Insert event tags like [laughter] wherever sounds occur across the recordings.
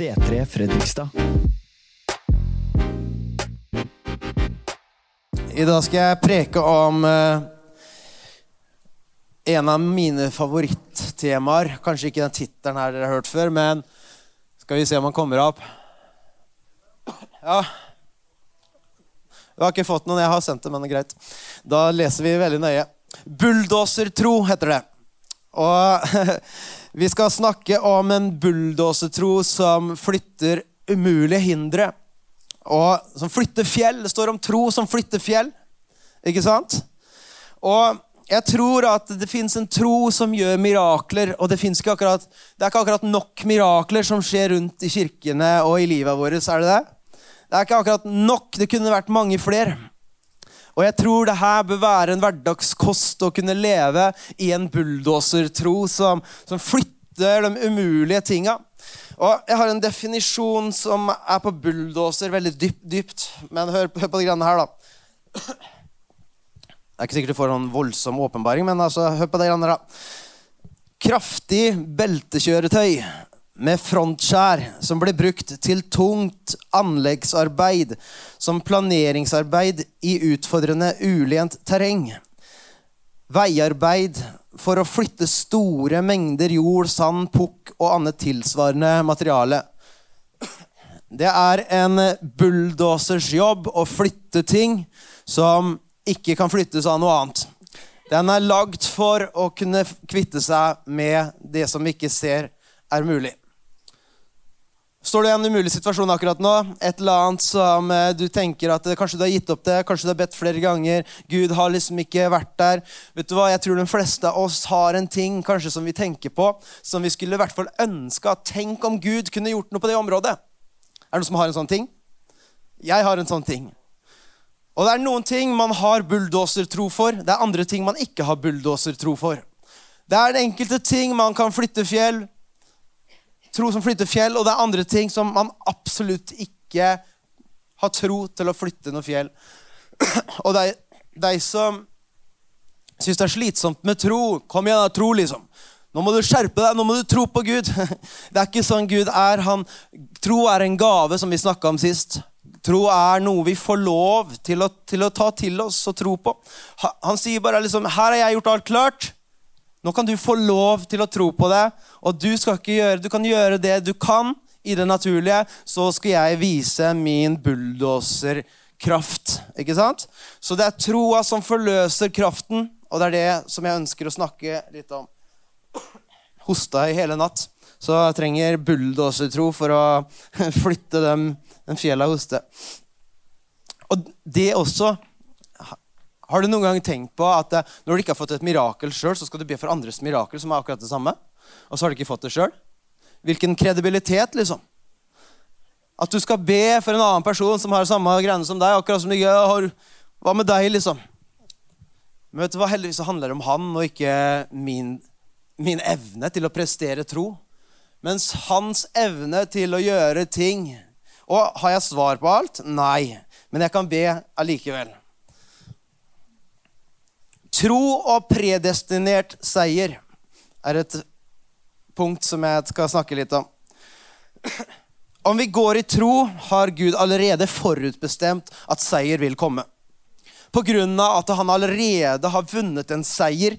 C3 Fredrikstad. I dag skal jeg preke om eh, en av mine favorittemaer. Kanskje ikke den tittelen her dere har hørt før, men skal vi se om han kommer opp. Ja. Du har ikke fått noen, jeg har sendt det, men det er greit. Da leser vi veldig nøye. Bulldosertro heter det. Og [laughs] vi skal snakke om en bulldosertro som flytter umulige hindre. Og som flytter fjell. Det står om tro som flytter fjell. Ikke sant? Og jeg tror at det fins en tro som gjør mirakler, og det, ikke akkurat, det er ikke akkurat nok mirakler som skjer rundt i kirkene og i livet vårt. Er det det? Det er ikke akkurat nok. Det kunne vært mange flere. Og jeg tror det her bør være en hverdagskost å kunne leve i en bulldosertro som, som flytter de umulige tinga. Og Jeg har en definisjon som er på bulldoser, veldig dypt, dypt. Men hør, hør på det greiene her, da. Det er ikke sikkert du får en voldsom åpenbaring, men altså, hør på det greiene her, da. Kraftig beltekjøretøy med frontskjær som ble brukt til tungt anleggsarbeid som planeringsarbeid i utfordrende ulent terreng. Veiarbeid for å flytte store mengder jord, sand, pukk og annet tilsvarende materiale. Det er en bulldosers jobb å flytte ting som ikke kan flyttes av noe annet. Den er lagd for å kunne kvitte seg med det som vi ikke ser er mulig. Står du i en umulig situasjon akkurat nå? Et eller annet som eh, du tenker at eh, kanskje du har gitt opp det, kanskje du har bedt flere ganger. Gud har liksom ikke vært der. Vet du hva? Jeg tror de fleste av oss har en ting kanskje som vi tenker på, som vi skulle i hvert fall ønske at Tenk om Gud kunne gjort noe på det området. Er det noen som har en sånn ting? Jeg har en sånn ting. Og det er noen ting man har bulldosertro for. Det er andre ting man ikke har bulldosertro for. Det er enkelte ting man kan flytte fjell, tro som flytter fjell, og det er andre ting som man absolutt ikke har tro til å flytte noe fjell. [clears throat] Og de, de som syns det er slitsomt med tro Kom igjen, da, tro, liksom. Nå må du skjerpe deg, nå må du tro på Gud. [laughs] Det er ikke sånn Gud er. Han, tro er en gave, som vi snakka om sist. Tro er noe vi får lov til å, til å, ta til oss og tro på. Han sier bare liksom Her har jeg gjort alt klart. Nå kan du få lov til å tro på det, og du, gjøre, du kan gjøre det du kan i det naturlige. Så skal jeg vise min bulldoserkraft. Ikke sant? Så det er troa som forløser kraften, og det er det som jeg ønsker å snakke litt om. Hosta i hele natt, så jeg trenger bulldosertro for å [laughs] flytte dem, den fjella hoste. Og det også har du noen gang tenkt på at eh, når du ikke har fått et mirakel sjøl, så skal du be for andres mirakel, som er akkurat det samme? Og så har du ikke fått det sjøl? Hvilken kredibilitet, liksom. At du skal be for en annen person som har samme greiene som deg. akkurat som du har, Hva med deg, liksom? Men vet du hva, Heldigvis handler det om han og ikke min, min evne til å prestere tro. Mens hans evne til å gjøre ting Og har jeg svar på alt? Nei. Men jeg kan be allikevel. Tro og predestinert seier er et punkt som jeg skal snakke litt om. Om vi går i tro, har Gud allerede forutbestemt at seier vil komme. På grunn av at han allerede har vunnet en seier.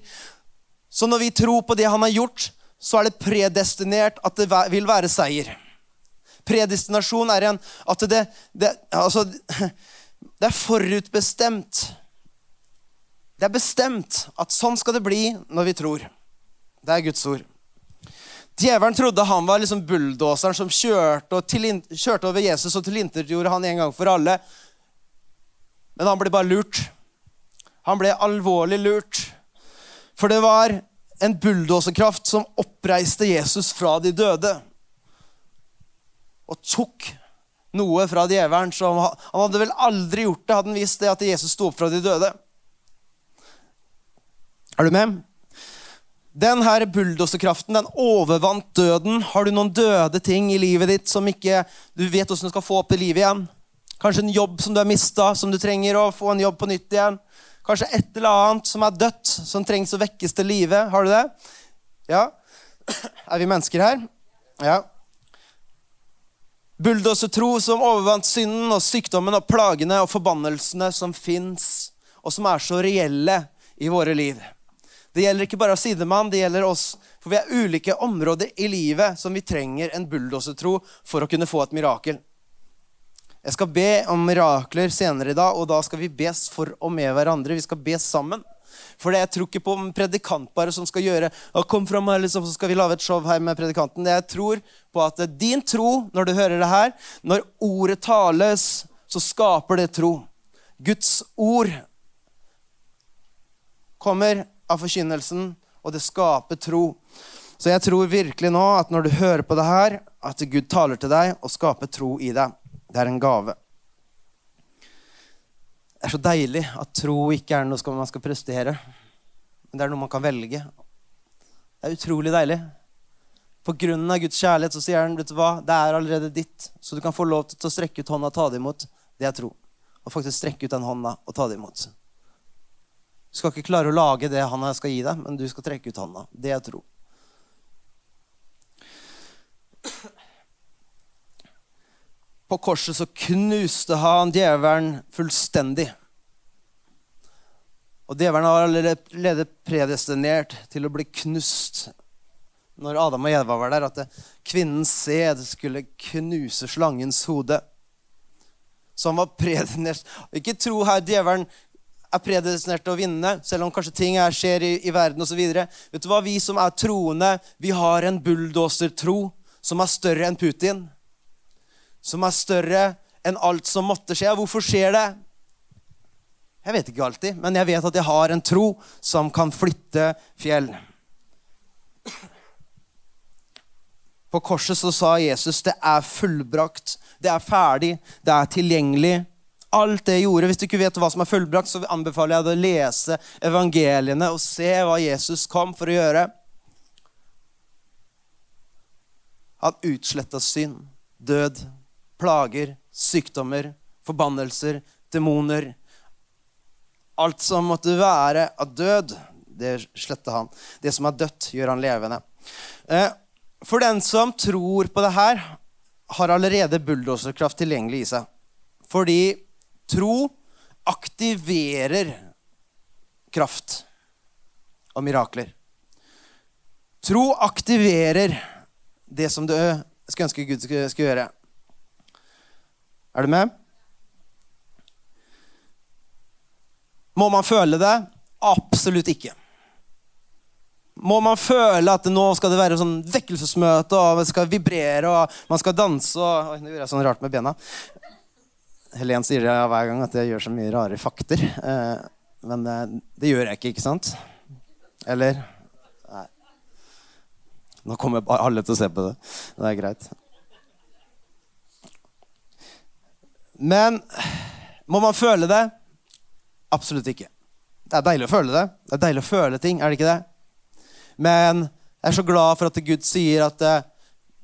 Så når vi tror på det han har gjort, så er det predestinert at det vil være seier. Predestinasjon er en at det, det, altså, det er forutbestemt det er bestemt at sånn skal det bli når vi tror. Det er Guds ord. Djevelen trodde han var liksom bulldoseren som kjørte, kjørte, over Jesus og tilintetgjorde han en gang for alle. Men han ble bare lurt. Han ble alvorlig lurt. For det var en bulldoserkraft som oppreiste Jesus fra de døde. Og tok noe fra djevelen Han hadde vel aldri gjort det hadde han visst det at Jesus sto opp fra de døde. Er du med? Den her bulldoserkraften den overvant døden. Har du noen døde ting i livet ditt som ikke du vet hvordan du skal få opp i livet igjen? Kanskje en jobb som du har mista, som du trenger å få en jobb på nytt igjen? Kanskje et eller annet som er dødt, som trengs å vekkes til live? Har du det? Ja? Er vi mennesker her? Ja. Bulldosertro som overvant synden og sykdommen og plagene og forbannelsene som fins, og som er så reelle i våre liv. Det gjelder ikke bare sidemann, det gjelder oss. For vi er ulike områder i livet som vi trenger en bulldosertro for å kunne få et mirakel. Jeg skal be om mirakler senere i dag, og da skal vi bes for og med hverandre. Vi skal be sammen. For jeg tror ikke på predikant bare som skal gjøre kom frem her, liksom, så skal vi lage et show her med predikanten. Jeg tror på at din tro, når du hører det her, når ordet tales, så skaper det tro. Guds ord kommer av forkynnelsen, og det skaper tro. Så jeg tror virkelig nå at når du hører på det her, at Gud taler til deg og skaper tro i deg. Det er en gave. Det er så deilig at tro ikke er noe man skal prestere, men det er noe man kan velge. Det er utrolig deilig. På grunn av Guds kjærlighet så sier han vet du hva, det er allerede ditt. Så du kan få lov til å strekke ut hånda og ta det imot. Det er tro. Og faktisk strekke ut den hånda og ta det imot. Du skal ikke klare å lage det han skal gi deg, men du skal trekke ut handa. Det er tro. På korset så knuste han djevelen fullstendig. Og djevelen var allerede predestinert til å bli knust når Adam og Eva var der, at kvinnens sæd skulle knuse slangens hode. Så han var predestinert. Ikke tro her djevelen er predestinert til å vinne, selv om kanskje ting er, skjer i, i verden osv. Vet du hva? Vi som er troende, vi har en bulldosertro som er større enn Putin. Som er større enn alt som måtte skje. Hvorfor skjer det? Jeg vet ikke alltid, men jeg vet at jeg har en tro som kan flytte fjell. På korset så sa Jesus det er fullbrakt, det er ferdig, det er tilgjengelig alt det gjorde. Hvis du ikke vet hva som er fullbrakt, så anbefaler jeg deg å lese evangeliene og se hva Jesus kom for å gjøre. Han utsletta synd, død, plager, sykdommer, forbannelser, demoner. Alt som måtte være av død, det sletta han. Det som er dødt, gjør han levende. Eh, for den som tror på det her, har allerede bulldoserkraft tilgjengelig i seg. Fordi Tro aktiverer kraft og mirakler. Tro aktiverer det som du skulle ønske Gud skulle, gjøre. Er du med? Må man føle det? Absolutt ikke. Må man føle at nå skal det være sånn vekkelsesmøte, og det skal vibrere, og man skal danse og Oi, nå gjorde jeg sånn rart med bena. Helen sier det hver gang at jeg gjør så mye rare fakter. Eh, men det, det, gjør jeg ikke, ikke sant? Eller? Nei. Nå kommer alle til å se på det. Det er greit. Men må man føle det? Absolutt ikke. Det er deilig å føle det. Det er deilig å føle ting, er det ikke det? Men jeg er så glad for at Gud sier at eh,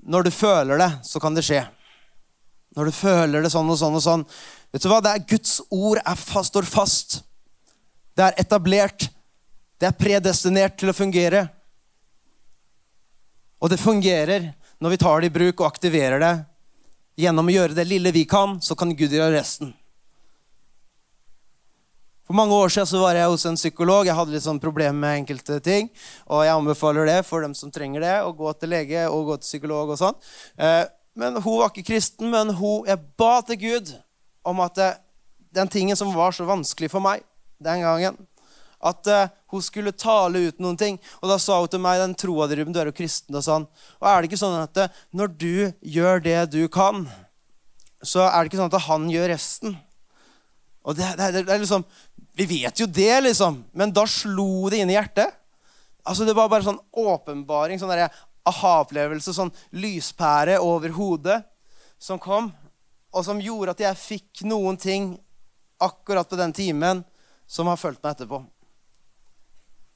når du føler det, så kan det skje. Når du føler det sånn og sånn og sånn. Vet du hva? Det er Guds ord er fast, står fast. Det er etablert. Det er predestinert til å fungere. Og det fungerer når vi tar det i bruk og aktiverer det. Gjennom å gjøre det lille vi kan, så kan Gud gjøre resten. For mange år siden så var jeg hos en psykolog. Jeg hadde litt sånn problemer med enkelte ting. Og jeg anbefaler det for dem som trenger det, å gå til lege og gå til psykolog. og sånn. Eh, men Hun var ikke kristen, men hun, jeg ba til Gud om at det, den tingen som var så vanskelig for meg den gangen, at uh, hun skulle tale ut noen ting. Og da sa hun til meg, den troa di, du er jo kristen, og sånn. Og er det ikke sånn at det, når du gjør det du kan, så er det ikke sånn at han gjør resten? Og det, det, det er liksom, Vi vet jo det, liksom. Men da slo det inn i hjertet. Altså Det var bare sånn åpenbaring. sånn der, aha-opplevelse, sånn lyspære over hodet som kom, og som gjorde at jeg fikk noen ting akkurat på den timen som har fulgt meg etterpå.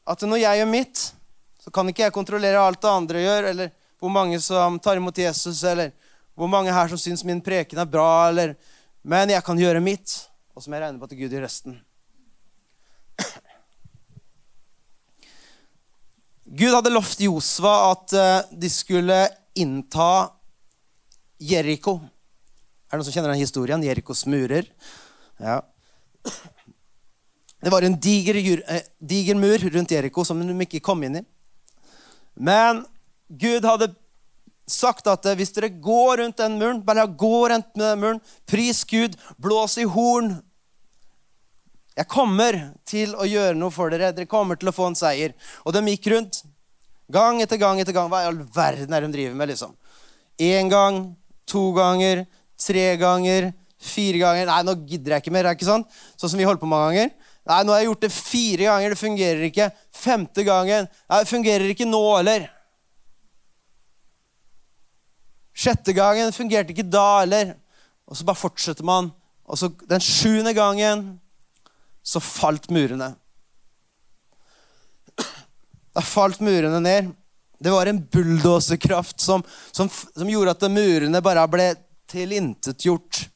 At når jeg gjør mitt, så kan ikke jeg kontrollere alt det andre gjør, eller hvor mange som tar imot Jesus, eller hvor mange her som syns min preken er bra, eller Men jeg kan gjøre mitt, og som jeg regner på at Gud gjør resten. Gud hadde lovt Josva at eh, de skulle innta Jeriko. Er det noen som kjenner den historien? Jerikos murer. Ja. Det var en diger, eh, diger mur rundt Jeriko som de ikke kom inn i. Men Gud hadde sagt at eh, hvis dere går rundt den muren, bare gå rundt den muren, pris Gud, blås i horn Jeg kommer til å gjøre noe for dere. Dere kommer til å få en seier. Og de gikk rundt gang etter gang etter gang. Hva i all verden er de driver med? liksom? Én gang, to ganger, tre ganger, fire ganger. Nei, nå gidder jeg ikke mer. ikke sant? Sånn som vi holdt på mange ganger. Nei, nå har jeg gjort det fire ganger. Det fungerer ikke. Femte gangen. Nei, det fungerer ikke nå heller. Sjette gangen fungerte ikke da heller. Og så bare fortsetter man. Og så den sjuende gangen så falt murene. Da falt murene ned. Det var en bulldoserkraft som, som, som, gjorde at murene bare ble tilintetgjort.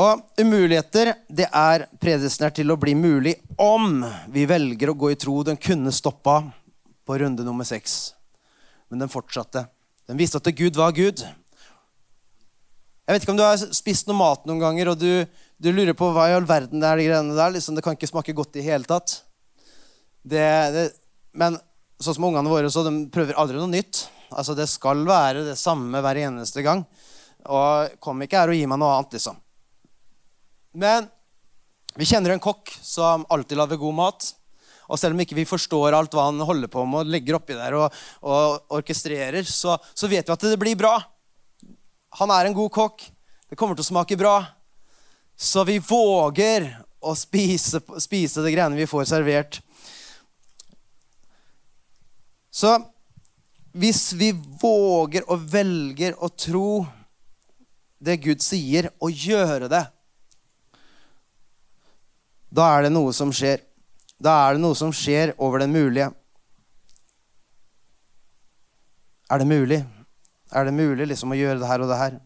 Og umuligheter det er predestinert til å bli mulig om vi velger å gå i tro. Den kunne stoppa på runde nummer seks, men den fortsatte. Den visste at Gud var Gud. Jeg vet ikke om du har spist noe mat noen ganger og du, du lurer på hva i all verden det er de greiene der. Liksom, det kan ikke smake godt i hele tatt. Det, det, men sånn som ungene våre, så de prøver aldri noe nytt. Altså, Det skal være det samme hver eneste gang. Og kom ikke her og gi meg noe annet, liksom. Men vi kjenner en kokk som alltid lager god mat. Og selv om ikke vi forstår alt hva han holder på med og legger oppi der og, og orkestrerer, så, så, vet vi at det blir bra. Han er en god kokk. Det kommer til å smake bra. Så vi våger å spise, spise det greiene vi får servert. Så hvis vi våger og velger å tro det Gud sier, og gjøre det, da er det noe som skjer. Da er det noe som skjer over den mulige. Er det mulig? Er det mulig liksom å gjøre det her og det her?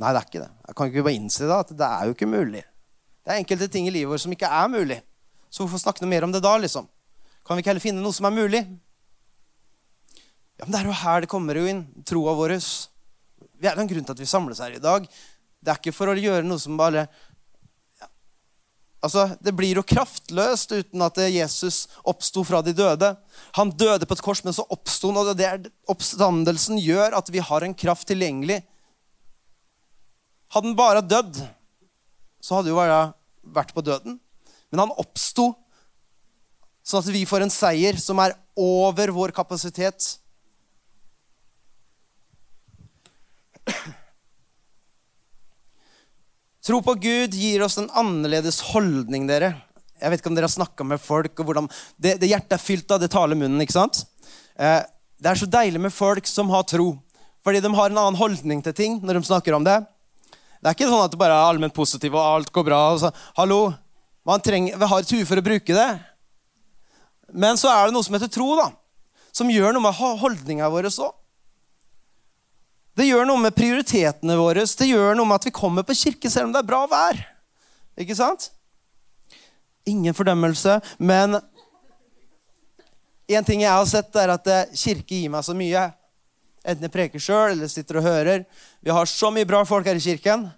Nei, det er ikke det. Jeg kan ikke bare innse det, at det er jo ikke mulig. Det er enkelte ting i livet vårt som ikke er mulig. Så hvorfor snakke noe mer om det da, liksom? Kan vi ikke heller finne noe som er mulig? Ja, men Det er jo her det kommer jo inn, troa vår. Det er en grunn til at vi samles her i dag. Det er ikke for å gjøre noe som bare Altså, Det blir jo kraftløst uten at Jesus oppsto fra de døde. Han døde på et kors, men så oppsto han. Og det er, oppstandelsen gjør at vi har en kraft tilgjengelig. Hadde han bare dødd, så hadde jo bare vært på døden. Men han oppsto, sånn at vi får en seier som er over vår kapasitet. Tro på Gud gir oss en annerledes holdning, dere. Jeg vet ikke om dere har snakka med folk, og hvordan det, det, hjertet er fylt av, det taler munnen. ikke sant? Eh, det er så deilig med folk som har tro, fordi de har en annen holdning til ting når de snakker om det. Det er ikke sånn at det bare er allment positivt og alt går bra. og så, Hallo, man trenger, Vi har et hue for å bruke det. Men så er det noe som heter tro, da, som gjør noe med holdninga vår òg. Det gjør noe med prioritetene våre. Det gjør noe med at vi kommer på kirke selv om det er bra vær. Ikke sant? Ingen fordømmelse, men en ting jeg har sett, er at eh, kirke gir meg så mye. Enten jeg preker sjøl eller sitter og hører. Vi har så mye bra folk her i kirken.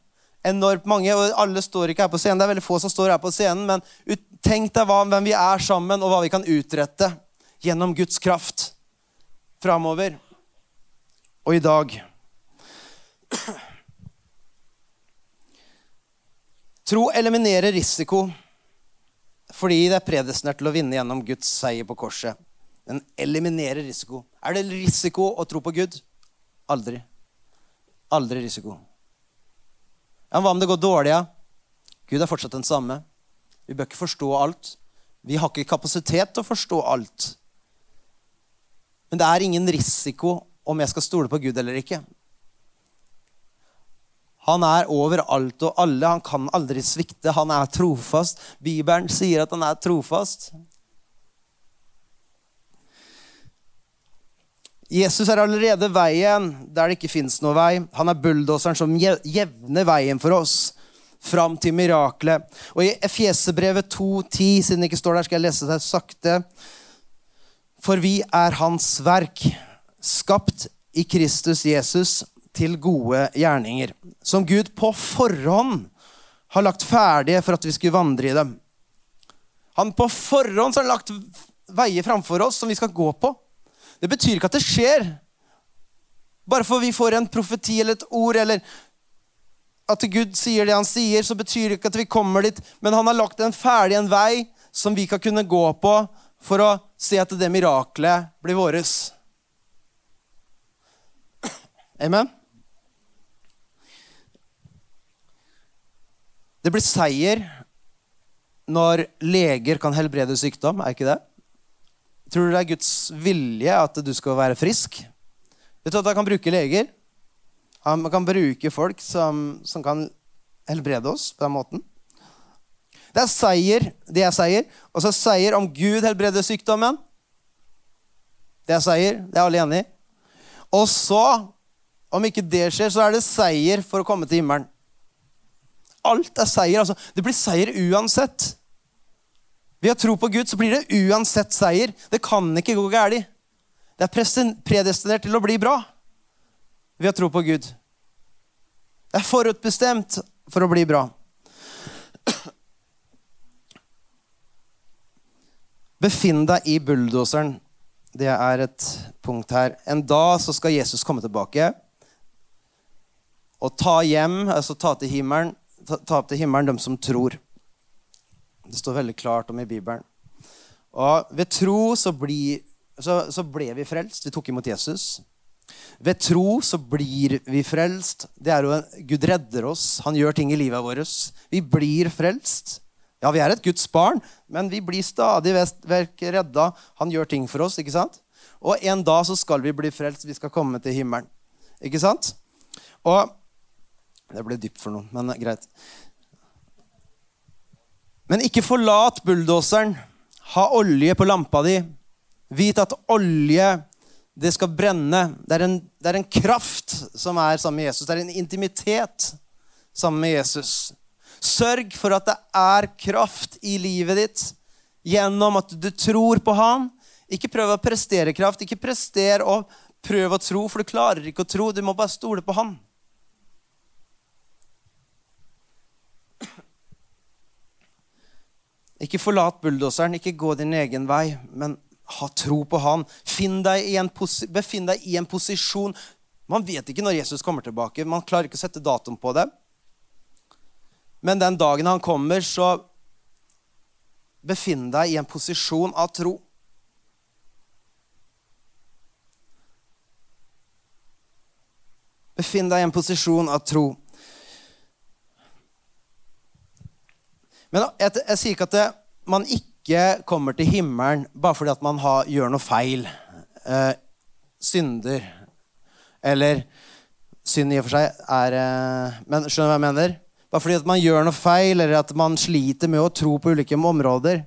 Enormt mange, og Alle står ikke her på scenen. Det er veldig få som står her på scenen, men tenk deg hvem vi er sammen, og hva vi kan utrette gjennom Guds kraft framover. Og i dag Tro eliminerer risiko fordi det er predestinert til å vinne gjennom Guds seier på korset. Den eliminerer risiko. Er det risiko å tro på Gud? Aldri. Aldri risiko. Ja, Hva om det går dårlig? Ja? Gud er fortsatt den samme. Vi bør ikke forstå alt. Vi har ikke kapasitet til å forstå alt. Men det er ingen risiko om jeg skal stole på Gud eller ikke. Han er over alt og alle. Han kan aldri svikte. Han er trofast. Bibelen sier at han er trofast. Jesus er allerede veien der det ikke fins noe vei. Han er bulldoseren som jevner veien for oss fram til miraklet. Og i Efjesebrevet 2,10, siden det ikke står der, skal jeg lese det sakte. For vi er Hans verk, skapt i Kristus Jesus til gode gjerninger, som Gud på forhånd har lagt ferdige for at vi skulle vandre i dem. Han på forhånd har lagt veier framfor oss som vi skal gå på. Det betyr ikke at det skjer. Bare for vi får en profeti eller et ord, eller at Gud sier det han sier, så betyr det ikke at vi kommer dit. Men han har lagt en ferdig en vei som vi kan kunne gå på for å se at det miraklet blir våres. Amen? Det blir seier når leger kan helbrede sykdom, er ikke det? Tror du det er Guds vilje at du skal være frisk? Vet du at Han kan bruke leger. Han kan bruke folk som, som kan helbrede oss på den måten. Det er seier, det er seier. Og så seier om Gud helbreder sykdommen. Det er seier. Det er alle enig i. Og så, om ikke det skjer, så er det seier for å komme til himmelen. Alt er seier. altså. Det blir seier uansett. Ved å tro på Gud så blir det uansett seier. Det kan ikke gå galt. Det er predestinert til å bli bra ved å tro på Gud. Det er forutbestemt for å bli bra. Befinn deg i bulldoseren. Det er et punkt her. En dag så skal Jesus komme tilbake og ta hjem, altså ta til himmelen, ta, opp til himmelen dem som tror. Det står veldig klart om i Bibelen. Og ved tro så, bli, så, så ble vi frelst. Vi tok imot Jesus. Ved tro så blir vi frelst. Det er jo Gud redder oss. Han gjør ting i livet vårt. Vi blir frelst. Ja, vi er et Guds barn, men vi blir stadig vekk redda. Han gjør ting for oss, ikke sant? Og en dag så skal vi bli frelst. Vi skal komme til himmelen. Ikke sant? Og Det ble dypt for noen, men greit. Men ikke forlat bulldoseren. Ha olje på lampa di. Vit at olje, det skal brenne. Det er, en, det er en kraft som er sammen med Jesus. Det er en intimitet sammen med Jesus. Sørg for at det er kraft i livet ditt gjennom at du tror på Han. Ikke prøv å prestere kraft. Ikke prester å prøve å tro, for du klarer ikke å tro. Du må bare stole på Han. Ikke forlat bulldoseren, ikke gå din egen vei, men ha tro på Han. Deg befinn deg i en posisjon Man vet ikke når Jesus kommer tilbake. Man klarer ikke å sette datoen på det. Men den dagen han kommer, så befinn deg i en posisjon av tro. Befinn deg i en posisjon av tro. Men jeg, jeg sier ikke at det, man ikke kommer til himmelen bare fordi at man har, gjør noe feil. Eh, synder. Eller synd i og for seg er eh, Men skjønner du hva jeg mener? Bare fordi at man gjør noe feil, eller at man sliter med å tro på ulike områder,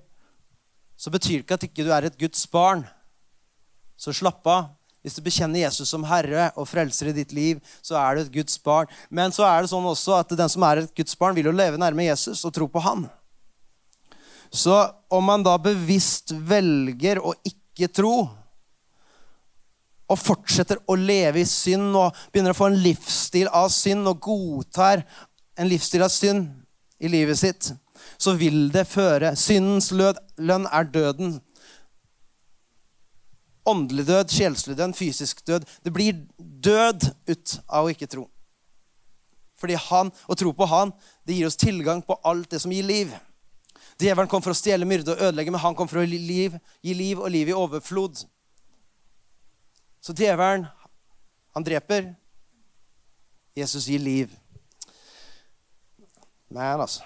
så betyr det ikke at ikke du er et Guds barn. Så slapp av. Hvis du bekjenner Jesus som Herre og frelser i ditt liv, så er du et Guds barn. Men så er det sånn også at den som er et Guds barn, vil jo leve nærme Jesus og tro på Han. Så om man da bevisst velger å ikke tro, og fortsetter å leve i synd og begynner å få en livsstil av synd og godtar en livsstil av synd i livet sitt, så vil det føre Syndens lønn er døden. Åndelig død, sjelslig død, fysisk død. Det blir død ut av å ikke tro. Fordi han, Å tro på han, det gir oss tilgang på alt det som gir liv. Djevelen kom for å stjele, myrde og ødelegge, men han kom for å gi liv, gi liv og liv i overflod. Så djevelen, han dreper. Jesus gir liv. Men, altså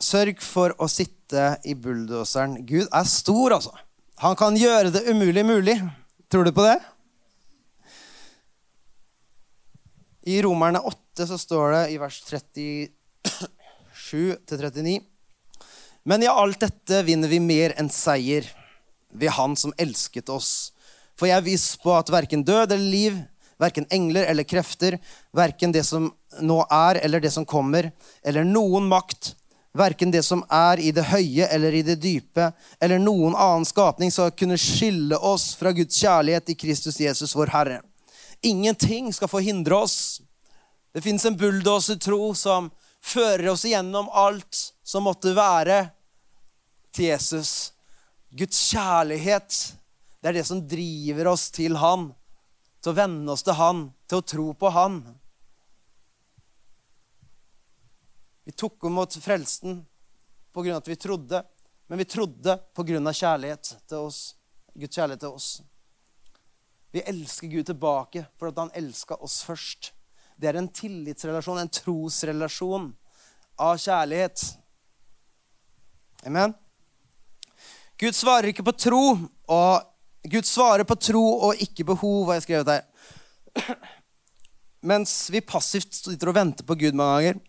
Sørg for å sitte i bulldoseren. Gud er stor, altså. Han kan gjøre det umulig mulig. Tror du på det? I Romerne 8 så står det i vers 37-39 Men i alt dette vinner vi mer enn seier ved Han som elsket oss for jeg er viss på at verken død eller liv, verken engler eller krefter, verken det som nå er eller det som kommer, eller noen makt, verken det som er i det høye eller i det dype, eller noen annen skapning skal kunne skille oss fra Guds kjærlighet i Kristus Jesus, vår Herre. Ingenting skal forhindre oss. Det fins en bulldosertro som fører oss igjennom alt som måtte være til Jesus. Guds kjærlighet, det er det som driver oss til Han, til å venne oss til Han, til å tro på Han. Vi tok imot frelsen av at vi trodde, men vi trodde av kjærlighet til oss. Guds kjærlighet til oss. Vi elsker Gud tilbake for at han elska oss først. Det er en tillitsrelasjon, en trosrelasjon av kjærlighet. Amen. Gud svarer ikke på tro, og Gud svarer på tro og ikke behov, har jeg skrevet her. Mens vi passivt sitter og venter på Gud mange ganger,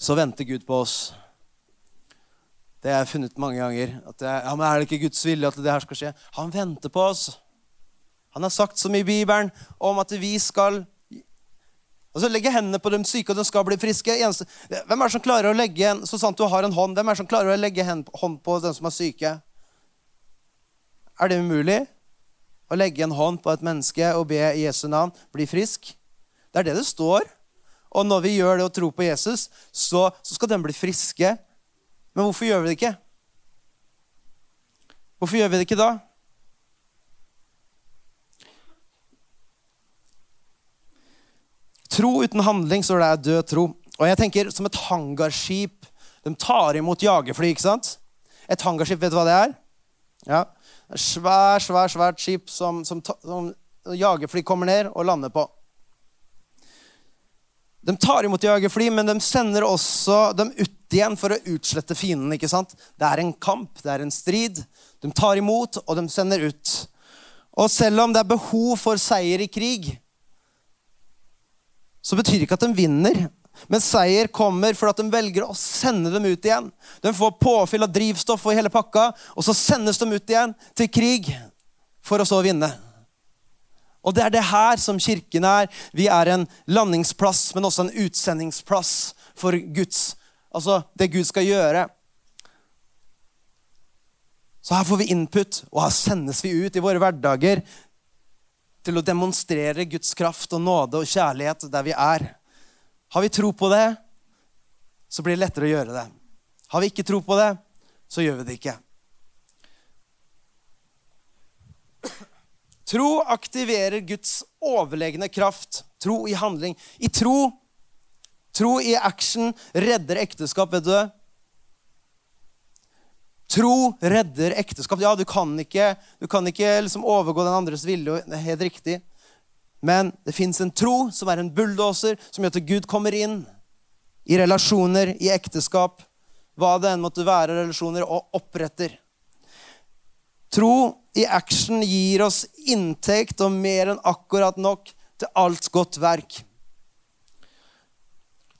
så venter Gud på oss. Det har jeg funnet mange ganger. At jeg, ja, men Er det ikke Guds vilje at det her skal skje? Han venter på oss. Han har sagt så mye i Bibelen om at vi skal altså legge hendene på de syke, og de skal bli friske. Eneste, hvem er det som klarer å legge en, så sant du har en hånd, hvem er det som klarer å legge hånd på den som er syke? Er det umulig? Å legge en hånd på et menneske og be i Jesu navn bli frisk? Det er det det står. Og når vi gjør det og tror på Jesus, så, så skal den bli friske. Men hvorfor gjør vi det ikke? Hvorfor gjør vi det ikke da? Tro uten handling, så det er død tro. Og jeg tenker som et hangarskip. De tar imot jagerfly, ikke sant? Et hangarskip, vet du hva det er? Ja. Et svær, svær, svært skip som, som, som jagerfly kommer ned og lander på. De tar imot jagerfly, men de sender også dem ut igjen for å utslette fienden. ikke sant? Det er en kamp, det er en strid. De tar imot, og de sender ut. Og selv om det er behov for seier i krig, så betyr det ikke at de vinner. Men seier kommer for at de velger å sende dem ut igjen. De får påfyll av drivstoff og hele pakka, og så sendes de ut igjen til krig for å så vinne. Og det er det her som kirken er. Vi er en landingsplass, men også en utsendingsplass for Guds Altså det Gud skal gjøre. Så her får vi input, og her sendes vi ut i våre hverdager til å demonstrere Guds kraft og nåde og kjærlighet der vi er. Har vi tro på det, så blir det lettere å gjøre det. Har vi ikke tro på det, så gjør vi det ikke. Tro aktiverer Guds overlegne kraft. Tro i handling. I tro, tro i action, redder ekteskap, vet du? Tro redder ekteskap. Ja, du kan ikke, du kan ikke liksom overgå den andres vilje. Det er helt riktig. Men det fins en tro som er en bulldoser, som gjør at Gud kommer inn i relasjoner, i ekteskap, hva det enn måtte være relasjoner, og oppretter. Tro i action gir oss inntekt og mer enn akkurat nok til alt godt verk.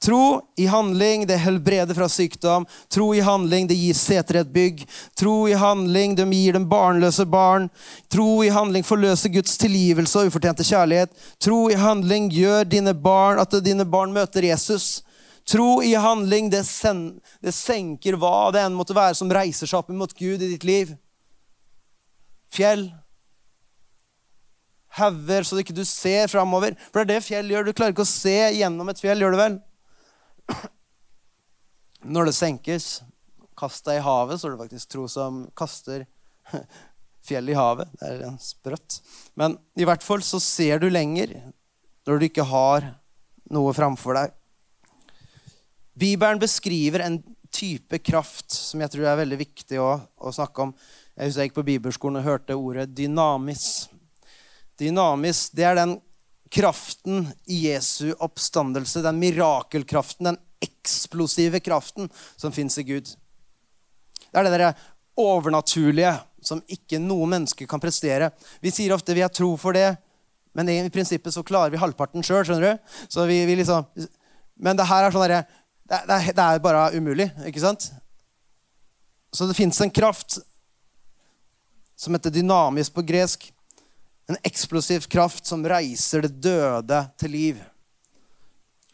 Tro i handling, det helbreder fra sykdom. Tro i handling, det gir seter et bygg. Tro i handling, det gir dem barnløse barn. Tro i handling forløser Guds tilgivelse og ufortjente kjærlighet. Tro i handling gjør dine barn at dine barn møter Jesus. Tro i handling, det, sen det senker hva det enn måtte være som reiser seg opp mot Gud i ditt liv fjell. Hauger, så ikke du ser framover. For det er det fjell gjør. Du klarer ikke å se gjennom et fjell, gjør du vel? [clears throat] Når det senkes, kast deg i havet, så er det faktisk tro som kaster [laughs] fjell i havet. Det er sprøtt. Men i hvert fall så ser du lenger når du ikke har noe framfor deg. Bibelen beskriver en type kraft som jeg tror er veldig viktig å, å snakke om. Jeg husker jeg gikk på bibelskolen og hørte ordet dynamis. Dynamis, det er den kraften i Jesu oppstandelse, den mirakelkraften, den eksplosive kraften som fins i Gud. Det er det derre overnaturlige som ikke noe menneske kan prestere. Vi sier ofte vi har tro for det, men i prinsippet så klarer vi halvparten sjøl. Liksom, men det her er sånn derre det, det, det, er bare umulig, ikke sant? Så det fins en kraft som heter dynamisk på gresk. En eksplosiv kraft som reiser det døde til liv.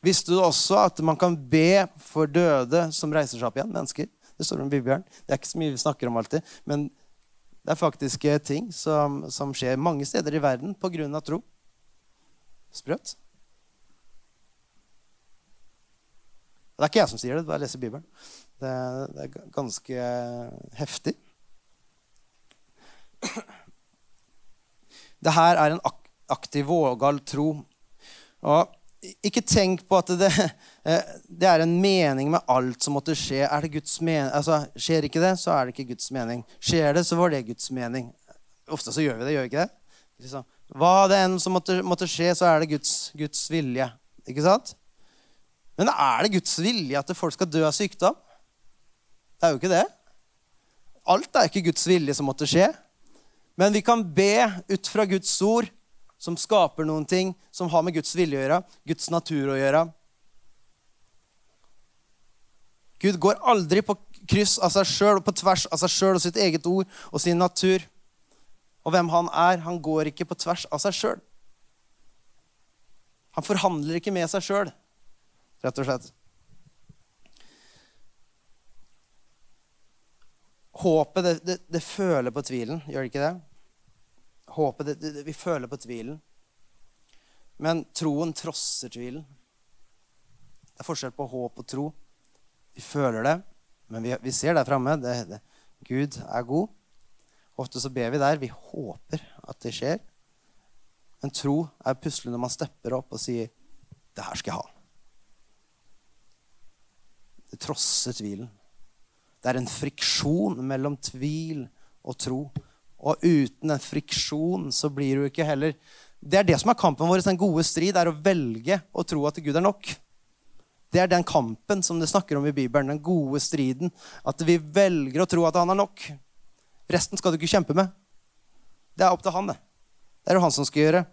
Visste du også at man kan be for døde som reiser seg opp igjen? Mennesker. Det står om Bibelen. Det er ikke så mye vi snakker om alltid. Men det er faktisk ting som, som skjer mange steder i verden pga. tro. Sprøtt. Det er ikke jeg som sier det, det er bare leser Bibelen. Det, det er ganske heftig. Det her er en aktiv, vågal tro. Og ikke tenk på at det, [laughs] eh, det, er en mening med alt som måtte skje. Er det Guds mening? Altså, skjer ikke det, så er det ikke Guds mening. Skjer det, så var det Guds mening. Ofte så gjør vi det, gjør vi ikke det? Liksom. Hva det enn som måtte, måtte, skje, så er det Guds, Guds vilje. Ikke sant? Men er det Guds vilje at folk skal dø av sykdom? Det er jo ikke det. Alt er ikke Guds vilje som måtte skje. Men vi kan be ut fra Guds ord som skaper noen ting som har med Guds vilje å gjøre, Guds natur å gjøre. Gud går aldri på kryss av seg sjøl og på tvers av seg sjøl og sitt eget ord og sin natur. Og hvem han er. Han går ikke på tvers av seg sjøl. Han forhandler ikke med seg sjøl, rett og slett. Håpet, det, det, det føler på tvilen, gjør det ikke det? Håpet, det, det, Vi føler på tvilen. Men troen trosser tvilen. Det er forskjell på håp og tro. Vi føler det, men vi, vi ser der framme Gud er god. Ofte så ber vi der. Vi håper at det skjer. Men tro er pusle når man stepper opp og sier 'Det her skal jeg ha'. Det trosser tvilen. Det er en friksjon mellom tvil og tro. Og uten en friksjon så blir du ikke heller Det er det som er kampen vår. Den gode strid er å velge å tro at Gud er nok. Det er den kampen som det snakker om i Bibelen. Den gode striden. At vi velger å tro at han er nok. Resten skal du ikke kjempe med. Det er opp til han, det. Det er jo han som skal gjøre.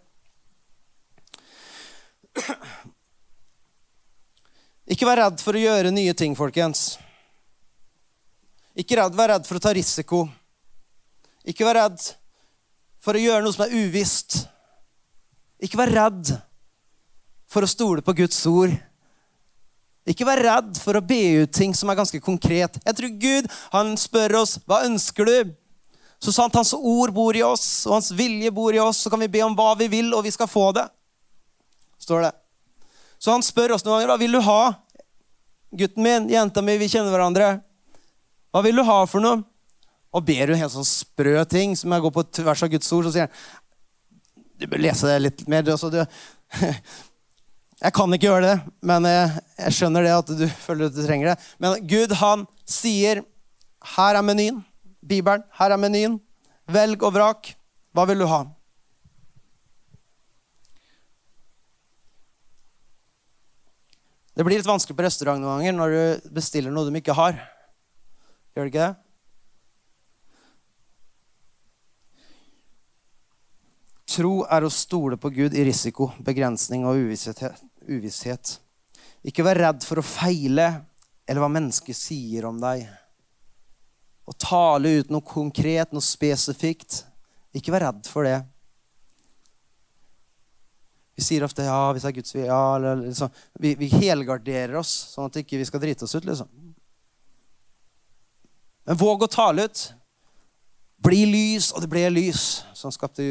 Ikke vær redd for å gjøre nye ting, folkens. Ikke redd, vær redd for å ta risiko. Ikke vær redd for å gjøre noe som er uvisst. Ikke vær redd for å stole på Guds ord. Ikke vær redd for å be ut ting som er ganske konkret. Jeg tror Gud han spør oss hva ønsker du Så sant Hans ord bor i oss, og Hans vilje bor i oss, så kan vi be om hva vi vil, og vi skal få det. Står det. Så han spør oss noen ganger hva vil du ha. Gutten min, jenta mi, vi kjenner hverandre. Hva vil du ha for noe? Og ber du helt sånn sprø ting som jeg går på tvers av Guds ord, så sier han du bør lese det litt mer. Altså, du, [laughs] jeg kan ikke gjøre det, men jeg, jeg skjønner det at du føler at du trenger det. Men Gud, han sier her er menyen. Bibelen, her er menyen. Velg og vrak. Hva vil du ha? Det blir litt vanskelig på restaurant noen ganger når du bestiller noe de ikke har. Gjør det ikke det? Tro er å stole på Gud i risiko, begrensning og uvisshet. Ikke vær redd for å feile eller hva mennesket sier om deg. Å tale ut noe konkret, noe spesifikt. Ikke vær redd for det. Vi sier ofte 'ja, hvis det er Guds vilje'. Ja, liksom. vi, vi, helgarderer oss, sånn at ikke vi ikke skal drite oss ut. liksom. Men våg å tale ut. Bli lys, og det ble lys. Så han, skapte,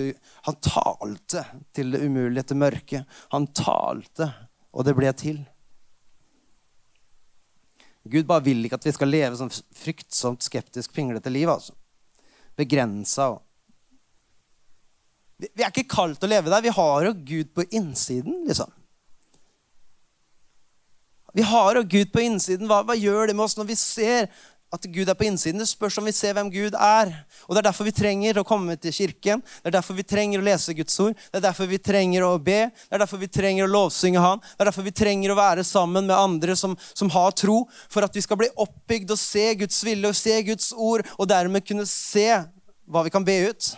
han talte til det umulige, til mørket. Han talte, og det ble til. Gud bare vil ikke at vi skal leve sånn fryktsomt skeptisk, pinglete liv. altså. Begrensa. Vi, er ikke kalt til å leve der. Vi har jo Gud på innsiden, liksom. Vi har jo Gud på innsiden. Hva, hva gjør det med oss når vi ser at Gud er på innsiden. Det spørs om vi ser hvem Gud er. Og Det er derfor vi trenger å komme til kirken. Det er derfor vi trenger å lese Guds ord. Det er derfor vi trenger å be. Det er derfor vi trenger å lovsynge Han. Det er derfor vi trenger å være sammen med andre som, som har tro, for at vi skal bli oppbygd og se Guds vilje og se Guds ord, og dermed kunne se hva vi kan be ut.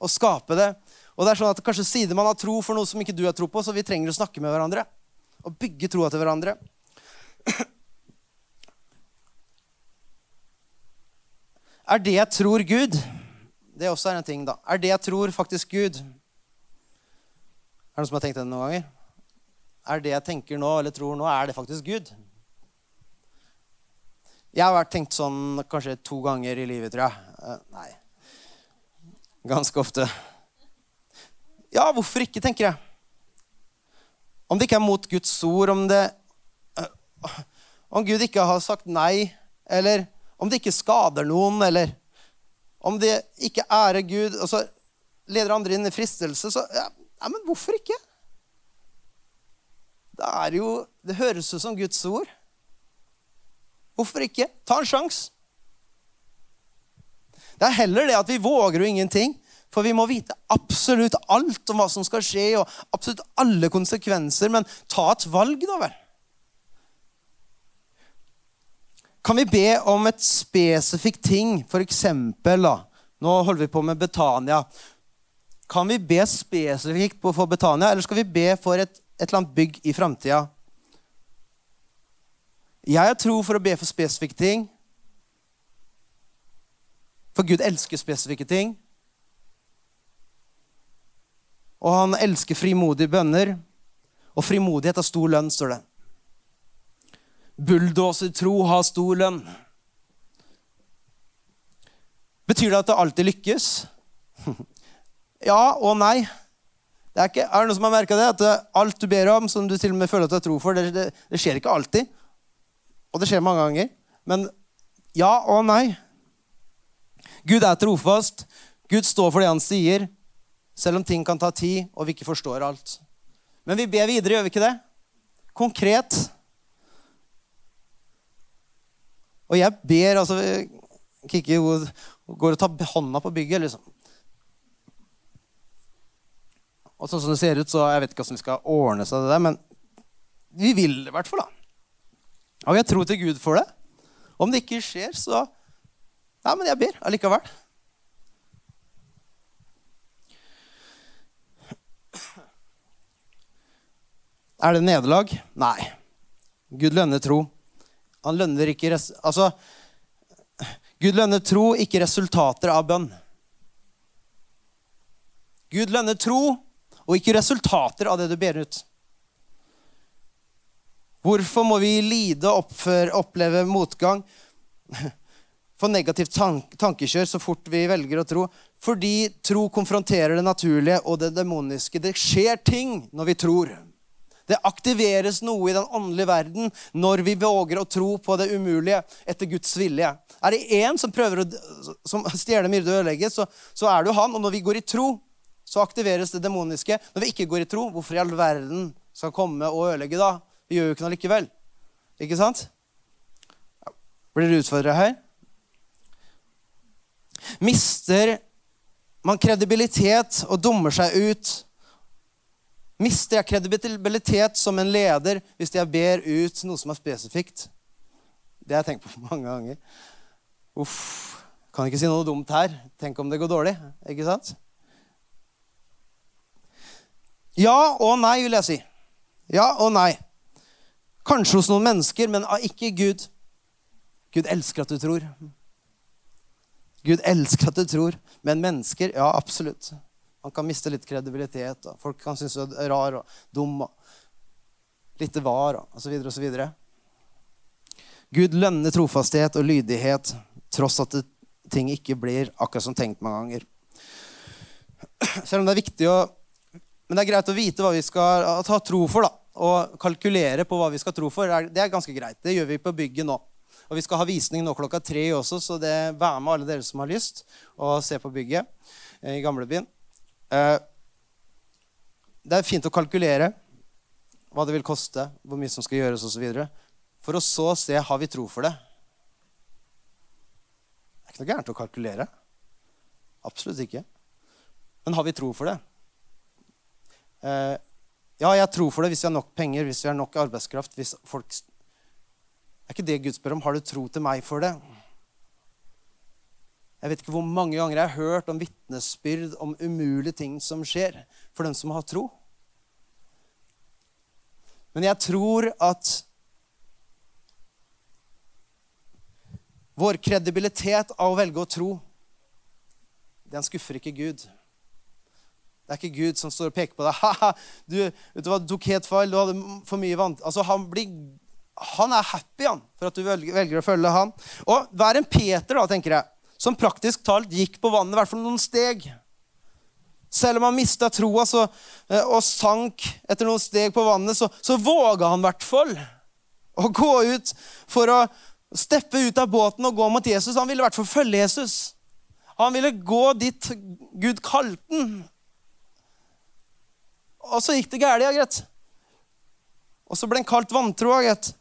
Og skape det. Og det er sånn at Kanskje sider man har tro for noe som ikke du har tro på, så vi trenger å snakke med hverandre. Og bygge troa til hverandre. Er det jeg tror Gud? Det også er en ting, da. Er det jeg tror faktisk Gud? Er det noen som har tenkt det noen ganger? er det jeg tenker nå, eller tror nå, er det faktisk Gud? Jeg har vært tenkt sånn kanskje to ganger i livet, tror jeg. Eh, nei. Ganske ofte. Ja, hvorfor ikke, tenker jeg. Om det ikke er mot Guds ord, om det eh, Om Gud ikke har sagt nei, eller om det ikke skader noen, eller om det ikke ærer Gud, og så leder andre inn i fristelse, så ja, ja, men hvorfor ikke? Det er jo Det høres ut som Guds ord. Hvorfor ikke? Ta en sjanse. Det er heller det at vi våger jo ingenting. For vi må vite absolutt alt om hva som skal skje, og absolutt alle konsekvenser. Men ta et valg, da vel. Kan vi be om et spesifikt ting, for eksempel da, Nå holder vi på med Betania. Kan vi be spesifikt for Betania, eller skal vi be for et, et eller annet bygg i framtida? Jeg har tro for å be for spesifikke ting. For Gud elsker spesifikke ting. Og han elsker frimodige bønner. Og frimodighet har stor lønn, står det. Bulldosertro har stor lønn. Betyr det at det alltid lykkes? [laughs] ja og nei. Det er, ikke, er det noen som har merka det? At alt du ber om, som du til og med føler at du har tro for, det, det, det skjer ikke alltid. Og det skjer mange ganger. Men ja og nei. Gud er trofast. Gud står for det han sier, selv om ting kan ta tid og vi ikke forstår alt. Men vi ber videre, gjør vi ikke det? Konkret. Og jeg ber altså Kikki går og tar hånda på bygget, liksom. Og sånn som det ser ut, så jeg vet ikke hvordan vi skal ordne seg det der, men vi vil det i hvert fall, da. Og jeg tror til Gud for det. Om det ikke skjer, så Ja, men jeg ber allikevel. Er det nederlag? Nei. Gud lønner tro. Han lønner ikke res Altså Gud lønner tro, ikke resultater av bønn. Gud lønner tro og ikke resultater av det du ber ut. Hvorfor må vi lide og oppleve motgang? For negativt tank tankekjør så fort vi velger å tro. Fordi tro konfronterer det naturlige og det demoniske. Det skjer ting når vi tror. Det aktiveres noe i den åndelige verden når vi våger å tro på det umulige etter Guds vilje. Er det én som prøver å stjele, myrde og ødelegge, så, så er det jo han. Og når vi går i tro, så aktiveres det demoniske. Når vi ikke går i tro, hvorfor i all verden skal komme og ødelegge da? Vi gjør jo ikke noe likevel. Ikke sant? Blir dere utfordra her? Mister man kredibilitet og dummer seg ut? Mister jeg kredibilitet som en leder hvis jeg ber ut noe som er spesifikt? Det har jeg tenkt på [laughs] mange ganger. Uff, kan ikke si noe dumt her. Tenk om det går dårlig. Ikke sant? Ja og nei, vil jeg si. Ja og nei. Kanskje hos noen mennesker, men ikke Gud. Gud elsker at du tror. Gud elsker at du tror. Men mennesker, ja, absolutt. Man kan miste litt kredibilitet. Og folk kan synes du er rar og dum og lite var og osv. osv. Gud lønner trofasthet og lydighet tross at ting ikke blir akkurat som tenkt mange ganger. Selv om det er viktig å Men det er greit å vite hva vi skal ta tro for, da og kalkulere på hva vi skal tro for, det er ganske greit. Det gjør vi på bygget nå. Og Vi skal ha visning nå klokka tre også, så det vær med alle dere som har lyst, og se på bygget eh, i gamlebyen. Eh, det er fint å kalkulere hva det vil koste, hvor mye som skal gjøres osv. For å så se har vi tro for det. Det er ikke noe gærent å kalkulere. Absolutt ikke. Men har vi tro for det? Eh, ja, jeg tror for det hvis vi har nok penger, hvis vi har nok arbeidskraft. hvis folk... Er ikke det Gud spør om. Har du tro til meg for det? Jeg vet ikke hvor mange ganger jeg har hørt om vitnesbyrd om umulige ting som skjer for dem som har tro. Men jeg tror at vår kredibilitet av å velge å tro, den skuffer ikke Gud. Det er ikke Gud som står og peker på deg. [laughs] Haha, du, vet du hva, du tok helt feil. Du hadde for mye vann. Altså, han, blir, han er happy han, for at du velger, velger, å følge han. Og vær en Peter, da, tenker jeg, som praktisk talt gikk på vannet i hvert fall noen steg. Selv om han mista troa eh, og sank etter noen steg på vannet, så, så våga han i hvert fall å gå ut for å steppe ut av båten og gå mot Jesus. Han ville i hvert fall følge Jesus. Han ville gå dit Gud kalte han. Og så gikk det galt, ja, greit. Og så ble han kalt vantro, gitt.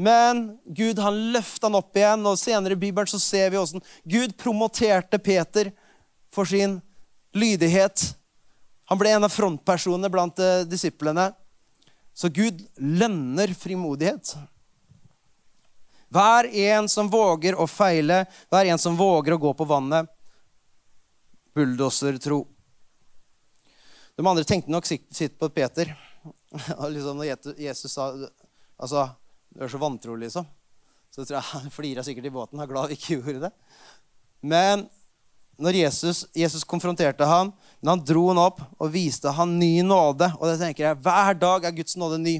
Men Gud han løfta han opp igjen, og senere i Bibelen så ser vi hvordan Gud promoterte Peter for sin lydighet. Han ble en av frontpersonene blant uh, disiplene. Så Gud lønner frimodighet. Hver en som våger å feile, hver en som våger å gå på vannet. Bulldosertro. De andre tenkte nok sitt på Peter. [laughs] liksom når Jesus sa altså, Du er så vantro, liksom. Så tror jeg [laughs] han flira sikkert i båten. Er glad vi ikke gjorde det. Men når Jesus, Jesus konfronterte ham, men han dro han opp og viste ham ny nåde. Og det tenker jeg, Hver dag er Guds nåde ny.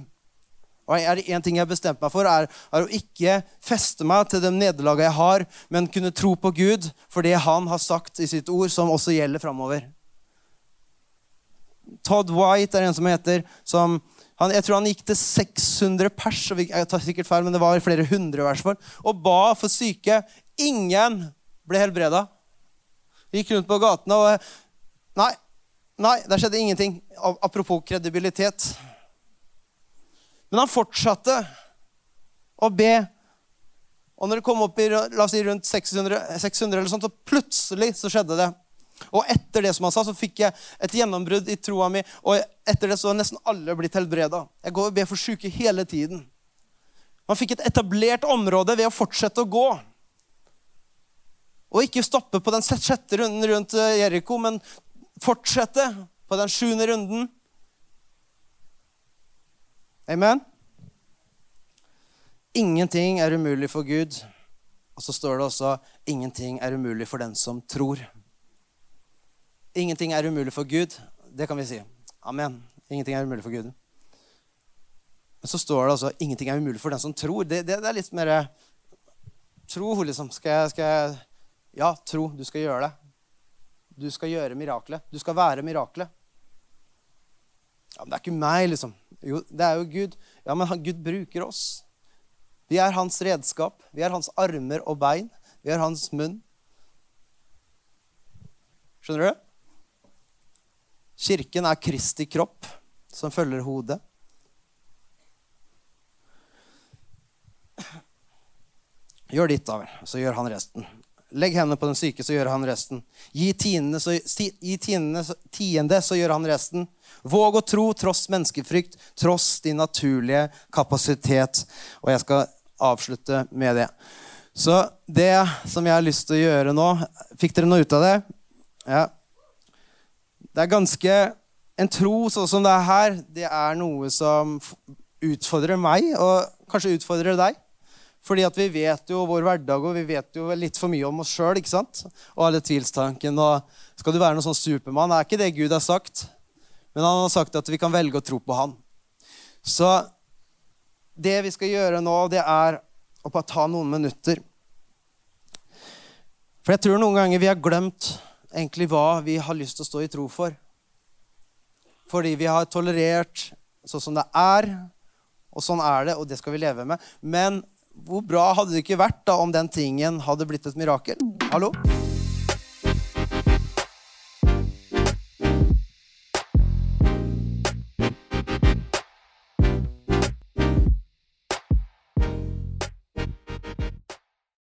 Og er det én ting jeg har bestemt meg for, er, er, å ikke feste meg til de nederlagene jeg har, men kunne tro på Gud for det han har sagt i sitt ord, som også gjelder framover. Todd White er en som heter. Som, han, jeg tror han gikk til 600 pers, jeg tar sikkert feil, men det var flere hundre hvert fall, og ba for syke. Ingen ble helbreda. Gikk rundt på gatene og Nei, nei, der skjedde ingenting. Apropos kredibilitet. Men han fortsatte å be. Og når det kom opp i la oss si, rundt 600, 600 eller sånt, så plutselig så skjedde det. Og etter det som han sa, så fikk jeg et gjennombrudd i troa mi. Og etter det så har nesten alle blitt helbreda. Jeg går og ber for syke hele tiden. Man fikk et etablert område ved å fortsette å gå. Og ikke stoppe på den sjette runden rundt eh, Jeriko, men fortsette på den sjuende runden. Amen? Ingenting er umulig for Gud. Og så står det også 'ingenting er umulig for den som tror'. Ingenting er umulig for Gud. Det kan vi si. Amen. Ingenting er umulig for Gud. Men så står det altså 'ingenting er umulig for den som tror'. Det, det, det er litt mer Tro, liksom. Skal jeg, skal jeg, Ja, tro. Du skal gjøre det. Du skal gjøre miraklet. Du skal være miraklet. Ja, men det er ikke meg, liksom. Jo, det er jo Gud. Ja, men han, Gud bruker oss. Vi er hans redskap. Vi er hans armer og bein. Vi er hans munn. Skjønner du? Kirken er Kristi kropp som følger hodet. Gjør ditt, da vel, så gjør han resten. Legg hendene på den syke, så gjør han resten. Gi tiende, så, gi tiende, tiende, så gjør han resten. Våg å tro tross menneskefrykt, tross din naturlige kapasitet. Og jeg skal avslutte med det. Så det som jeg har lyst til å gjøre nå Fikk dere noe ut av det? Ja. Det er ganske En tro sånn som det er her, det er noe som utfordrer meg, og kanskje utfordrer deg. Fordi at vi vet jo vår hverdag, og vi vet jo litt for mye om oss sjøl. Og alle tvilstanken. Og skal du være noen sånn supermann? Er ikke det Gud har sagt? Men han har sagt at vi kan velge å tro på han. Så det vi skal gjøre nå, det er å bare ta noen minutter. For jeg tror noen ganger vi har glemt egentlig hva vi har lyst til å stå i tro for. Fordi vi har tolerert sånn som det er, og sånn er det, og det skal vi leve med. Men hvor bra hadde det ikke vært da om den tingen hadde blitt et mirakel? Hallo?